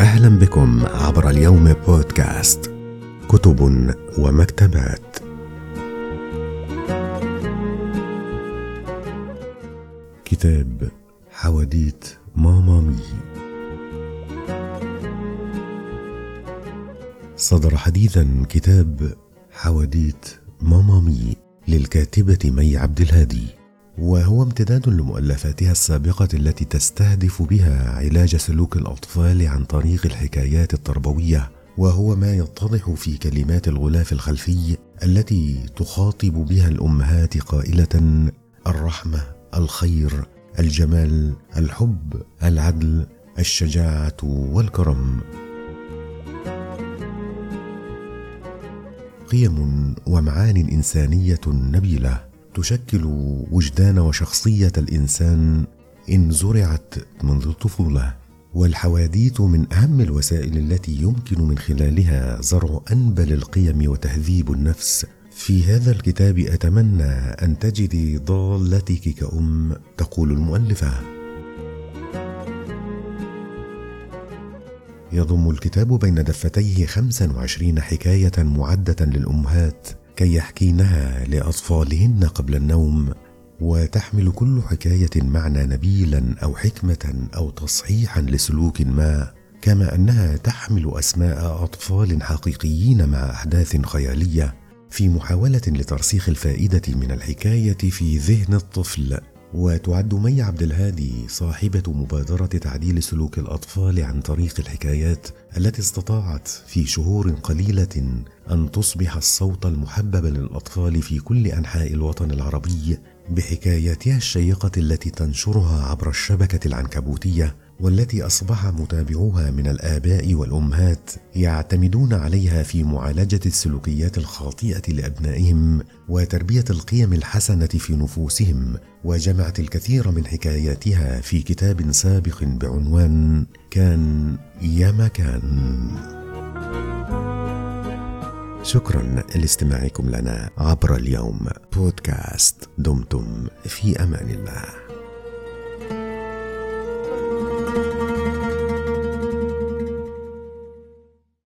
أهلا بكم عبر اليوم بودكاست كتب ومكتبات. كتاب حواديت ماما مي صدر حديثا كتاب حواديت ماما مي للكاتبة مي عبد الهادي. وهو امتداد لمؤلفاتها السابقة التي تستهدف بها علاج سلوك الأطفال عن طريق الحكايات التربوية. وهو ما يتضح في كلمات الغلاف الخلفي التي تخاطب بها الأمهات قائلة الرحمة الخير الجمال الحب العدل الشجاعة والكرم. قيم ومعان إنسانية نبيلة. تشكل وجدان وشخصية الإنسان إن زرعت منذ الطفولة والحواديت من أهم الوسائل التي يمكن من خلالها زرع أنبل القيم وتهذيب النفس. في هذا الكتاب أتمنى أن تجدي ضالتك كأم تقول المؤلفة. يضم الكتاب بين دفتيه 25 حكاية معدة للأمهات. كي يحكينها لأطفالهن قبل النوم وتحمل كل حكاية معنى نبيلا أو حكمة أو تصحيحا لسلوك ما كما أنها تحمل أسماء أطفال حقيقيين مع أحداث خيالية في محاولة لترسيخ الفائدة من الحكاية في ذهن الطفل. وتعد مي عبد الهادي صاحبة مبادرة تعديل سلوك الأطفال عن طريق الحكايات التي استطاعت في شهور قليلة أن تصبح الصوت المحبب للأطفال في كل أنحاء الوطن العربي بحكاياتها الشيقة التي تنشرها عبر الشبكة العنكبوتية. والتي أصبح متابعوها من الآباء والأمهات يعتمدون عليها في معالجة السلوكيات الخاطئة لأبنائهم وتربية القيم الحسنة في نفوسهم وجمعت الكثير من حكاياتها في كتاب سابق بعنوان كان يا مكان. شكرا لاستماعكم لنا عبر اليوم. بودكاست دمتم في أمان الله.